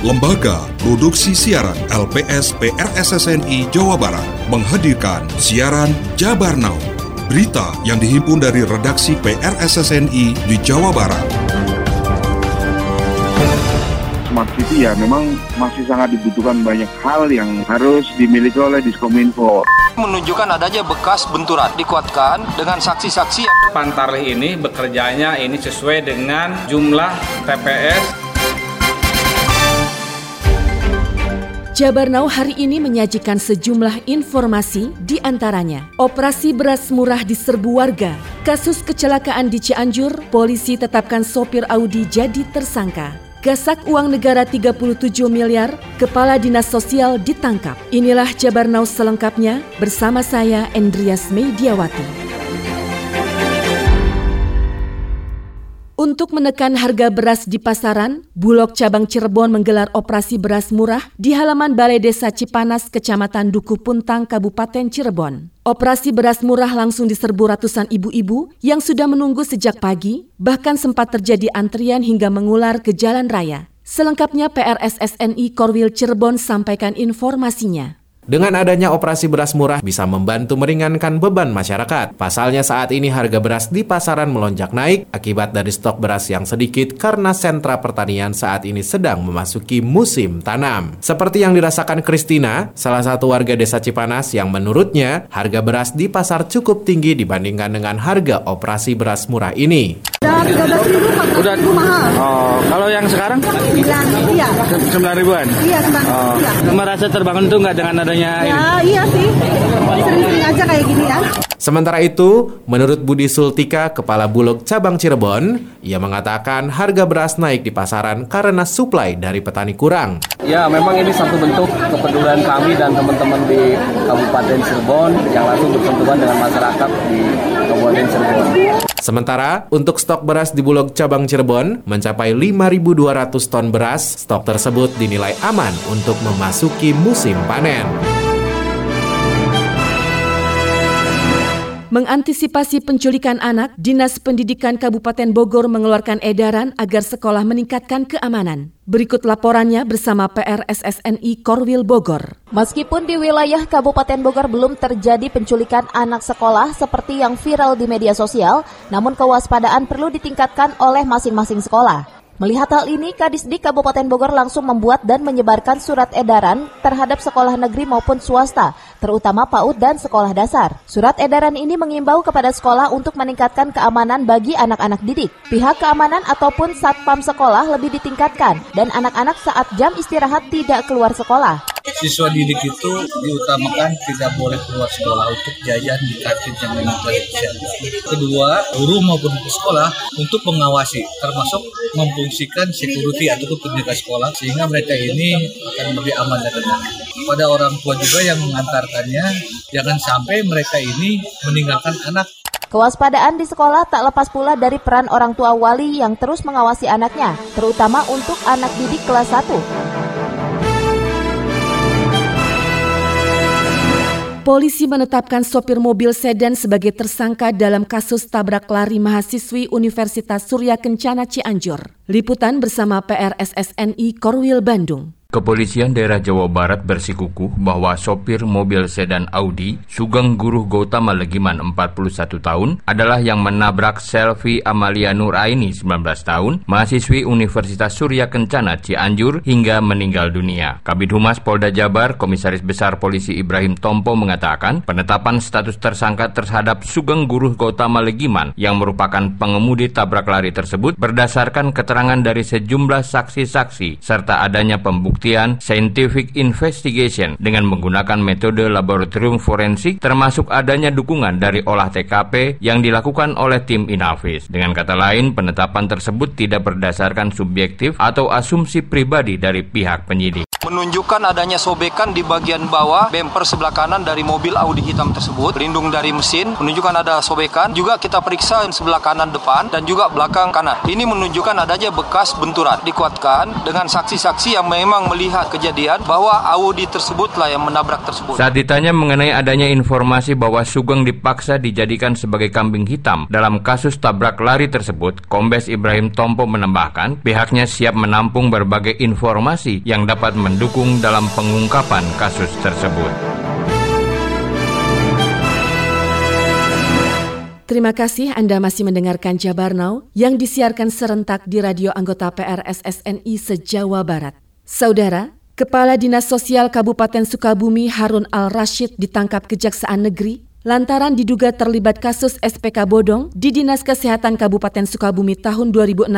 Lembaga Produksi Siaran LPS PRSSNI Jawa Barat menghadirkan siaran Jabar Now. Berita yang dihimpun dari redaksi PRSSNI di Jawa Barat. Smart City ya memang masih sangat dibutuhkan banyak hal yang harus dimiliki oleh Diskominfo. menunjukkan adanya bekas benturan dikuatkan dengan saksi-saksi yang Pantarlih ini bekerjanya ini sesuai dengan jumlah TPS Jabar Now hari ini menyajikan sejumlah informasi di antaranya Operasi beras murah diserbu warga Kasus kecelakaan di Cianjur, polisi tetapkan sopir Audi jadi tersangka Gasak uang negara 37 miliar, Kepala Dinas Sosial ditangkap. Inilah Jabar Now selengkapnya bersama saya Endrias Mediawati. Untuk menekan harga beras di pasaran, Bulog Cabang Cirebon menggelar operasi beras murah di halaman Balai Desa Cipanas, Kecamatan Duku Puntang, Kabupaten Cirebon. Operasi beras murah langsung diserbu ratusan ibu-ibu yang sudah menunggu sejak pagi, bahkan sempat terjadi antrian hingga mengular ke jalan raya. Selengkapnya PRSSNI Korwil Cirebon sampaikan informasinya. Dengan adanya operasi beras murah bisa membantu meringankan beban masyarakat. Pasalnya saat ini harga beras di pasaran melonjak naik akibat dari stok beras yang sedikit karena sentra pertanian saat ini sedang memasuki musim tanam. Seperti yang dirasakan Kristina, salah satu warga desa Cipanas yang menurutnya harga beras di pasar cukup tinggi dibandingkan dengan harga operasi beras murah ini. Udah 13 ribu, 14 Udah. ribu mahal. Oh, kalau sekarang 9, iya. 9 ribuan. Iya, 9, Oh, iya. merasa terbangun tuh nggak dengan adanya ini? Ya, iya sih. Sering-sering aja kayak gini ya. Sementara itu, menurut Budi Sultika, Kepala Bulog Cabang Cirebon, ia mengatakan harga beras naik di pasaran karena suplai dari petani kurang. Ya, memang ini satu bentuk kepedulian kami dan teman-teman di Kabupaten Cirebon yang langsung bersentuhan dengan masyarakat di Kabupaten Cirebon. Sementara untuk stok beras di Bulog Cabang Cirebon mencapai 5.200 ton beras, stok tersebut dinilai aman untuk memasuki musim panen. Mengantisipasi penculikan anak, Dinas Pendidikan Kabupaten Bogor mengeluarkan edaran agar sekolah meningkatkan keamanan. Berikut laporannya bersama PRSSNI Korwil Bogor. Meskipun di wilayah Kabupaten Bogor belum terjadi penculikan anak sekolah seperti yang viral di media sosial, namun kewaspadaan perlu ditingkatkan oleh masing-masing sekolah. Melihat hal ini, Kadisdik Kabupaten Bogor langsung membuat dan menyebarkan surat edaran terhadap sekolah negeri maupun swasta, terutama PAUD dan sekolah dasar. Surat edaran ini mengimbau kepada sekolah untuk meningkatkan keamanan bagi anak-anak didik. Pihak keamanan ataupun satpam sekolah lebih ditingkatkan dan anak-anak saat jam istirahat tidak keluar sekolah. Siswa didik itu diutamakan tidak boleh keluar sekolah untuk jajan di kantin yang memang telah. Kedua, guru maupun sekolah untuk mengawasi, termasuk memfungsikan security ataupun penjaga sekolah sehingga mereka ini akan lebih aman dan tenang. Pada orang tua juga yang mengantarkannya, jangan sampai mereka ini meninggalkan anak Kewaspadaan di sekolah tak lepas pula dari peran orang tua wali yang terus mengawasi anaknya, terutama untuk anak didik kelas 1. Polisi menetapkan sopir mobil sedan sebagai tersangka dalam kasus tabrak lari mahasiswi Universitas Surya Kencana Cianjur. Liputan bersama PRSSNI Korwil Bandung. Kepolisian daerah Jawa Barat bersikukuh bahwa sopir mobil sedan Audi Sugeng Guruh Gautama Legiman 41 tahun adalah yang menabrak Selvi Amalia Nuraini 19 tahun, mahasiswi Universitas Surya Kencana Cianjur hingga meninggal dunia. Kabid Humas Polda Jabar, Komisaris Besar Polisi Ibrahim Tompo mengatakan penetapan status tersangka terhadap Sugeng Guruh Gautama Legiman yang merupakan pengemudi tabrak lari tersebut berdasarkan keterangan dari sejumlah saksi-saksi serta adanya pembuktian pembuktian scientific investigation dengan menggunakan metode laboratorium forensik termasuk adanya dukungan dari olah TKP yang dilakukan oleh tim Inavis. Dengan kata lain, penetapan tersebut tidak berdasarkan subjektif atau asumsi pribadi dari pihak penyidik. Menunjukkan adanya sobekan di bagian bawah bumper sebelah kanan dari mobil Audi hitam tersebut, pelindung dari mesin, menunjukkan ada sobekan. Juga kita periksa sebelah kanan depan dan juga belakang kanan. Ini menunjukkan adanya bekas benturan. Dikuatkan dengan saksi-saksi yang memang melihat kejadian bahwa Audi tersebutlah yang menabrak tersebut. Saat ditanya mengenai adanya informasi bahwa Sugeng dipaksa dijadikan sebagai kambing hitam dalam kasus tabrak lari tersebut, Kombes Ibrahim Tompo menambahkan pihaknya siap menampung berbagai informasi yang dapat mendukung dalam pengungkapan kasus tersebut. Terima kasih Anda masih mendengarkan Jabar yang disiarkan serentak di radio anggota PRSSNI se-Jawa Barat. Saudara, Kepala Dinas Sosial Kabupaten Sukabumi Harun Al-Rashid ditangkap Kejaksaan Negeri lantaran diduga terlibat kasus SPK bodong di Dinas Kesehatan Kabupaten Sukabumi tahun 2016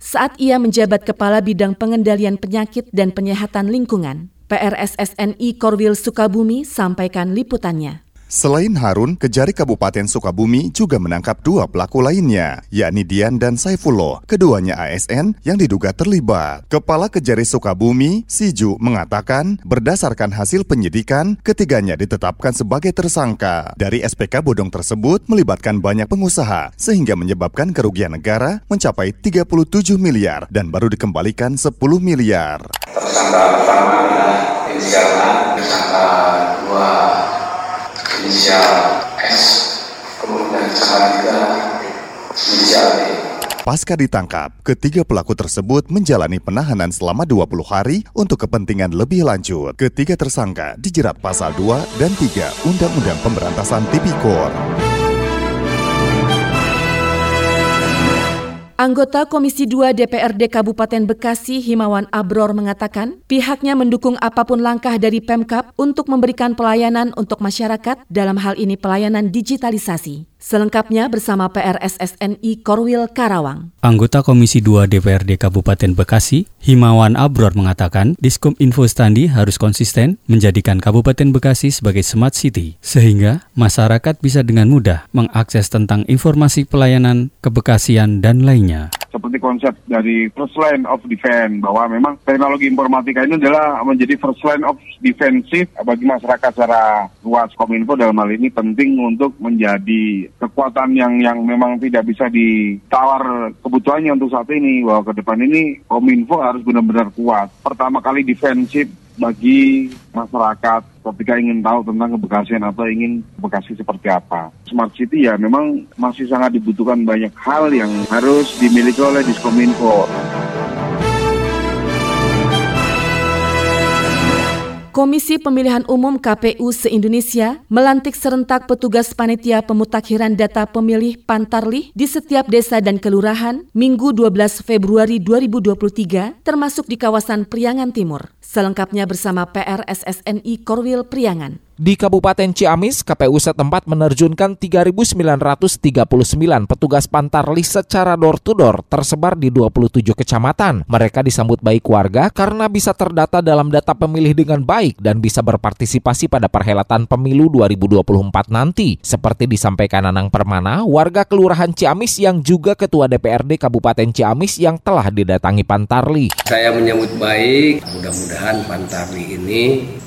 saat ia menjabat Kepala Bidang Pengendalian Penyakit dan Penyehatan Lingkungan. PRSSNI Korwil Sukabumi sampaikan liputannya. Selain Harun, Kejari Kabupaten Sukabumi juga menangkap dua pelaku lainnya, yakni Dian dan Saifullah, keduanya ASN yang diduga terlibat. Kepala Kejari Sukabumi, Siju, mengatakan berdasarkan hasil penyidikan, ketiganya ditetapkan sebagai tersangka. Dari SPK bodong tersebut melibatkan banyak pengusaha, sehingga menyebabkan kerugian negara mencapai 37 miliar dan baru dikembalikan 10 miliar. Tersangka pertama adalah inisial tersangka dua Pasca ditangkap, ketiga pelaku tersebut menjalani penahanan selama 20 hari untuk kepentingan lebih lanjut. Ketiga tersangka dijerat pasal 2 dan 3 Undang-Undang Pemberantasan Tipikor. Anggota Komisi 2 DPRD Kabupaten Bekasi Himawan Abror mengatakan pihaknya mendukung apa pun langkah dari Pemkap untuk memberikan pelayanan untuk masyarakat dalam hal ini pelayanan digitalisasi. Selengkapnya bersama PRSSNI Korwil Karawang. Anggota Komisi 2 DPRD Kabupaten Bekasi, Himawan Abror mengatakan, Diskom Info Standi harus konsisten menjadikan Kabupaten Bekasi sebagai smart city, sehingga masyarakat bisa dengan mudah mengakses tentang informasi pelayanan, kebekasian, dan lainnya seperti konsep dari first line of defense bahwa memang teknologi informatika ini adalah menjadi first line of defensive bagi masyarakat secara luas Kominfo dalam hal ini penting untuk menjadi kekuatan yang yang memang tidak bisa ditawar kebutuhannya untuk saat ini bahwa ke depan ini Kominfo harus benar-benar kuat. Pertama kali defensif bagi masyarakat ketika ingin tahu tentang kebekasian atau ingin Bekasi seperti apa. Smart City ya memang masih sangat dibutuhkan banyak hal yang harus dimiliki oleh Diskominfo. Komisi Pemilihan Umum KPU se-Indonesia melantik serentak petugas panitia pemutakhiran data pemilih Pantarlih di setiap desa dan kelurahan Minggu 12 Februari 2023 termasuk di kawasan Priangan Timur. Selengkapnya bersama PRSSNI Korwil Priangan. Di Kabupaten Ciamis, KPU setempat menerjunkan 3.939 petugas pantarlis secara door-to-door tersebar di 27 kecamatan. Mereka disambut baik warga karena bisa terdata dalam data pemilih dengan baik dan bisa berpartisipasi pada perhelatan pemilu 2024 nanti. Seperti disampaikan Anang Permana, warga Kelurahan Ciamis yang juga Ketua DPRD Kabupaten Ciamis yang telah didatangi Pantarli. Saya menyambut baik, mudah-mudahan Pantarli ini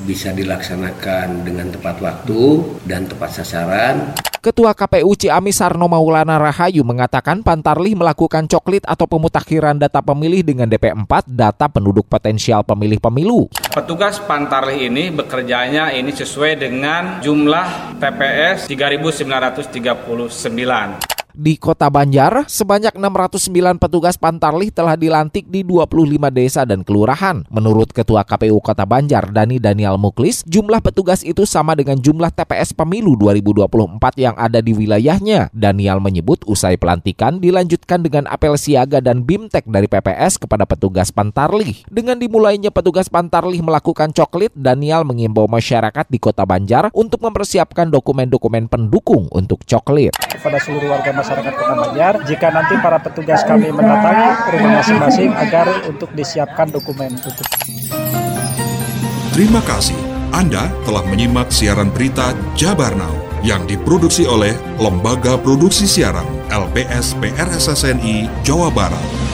bisa dilaksanakan dengan dengan tepat waktu dan tepat sasaran. Ketua KPU Ciamis Sarno Maulana Rahayu mengatakan Pantarlih melakukan coklit atau pemutakhiran data pemilih dengan DP4 data penduduk potensial pemilih pemilu. Petugas Pantarlih ini bekerjanya ini sesuai dengan jumlah TPS 3939 di Kota Banjar, sebanyak 609 petugas Pantarlih telah dilantik di 25 desa dan kelurahan. Menurut Ketua KPU Kota Banjar, Dani Daniel Muklis, jumlah petugas itu sama dengan jumlah TPS pemilu 2024 yang ada di wilayahnya. Daniel menyebut usai pelantikan dilanjutkan dengan apel siaga dan BIMTEK dari PPS kepada petugas Pantarlih. Dengan dimulainya petugas Pantarlih melakukan coklit, Daniel mengimbau masyarakat di Kota Banjar untuk mempersiapkan dokumen-dokumen pendukung untuk coklit. Kepada seluruh warga masyarakat Kota Banjar jika nanti para petugas kami mendatangi rumah masing-masing agar untuk disiapkan dokumen untuk. Terima kasih. Anda telah menyimak siaran berita Jabar Now yang diproduksi oleh Lembaga Produksi Siaran LPS PRSSNI Jawa Barat.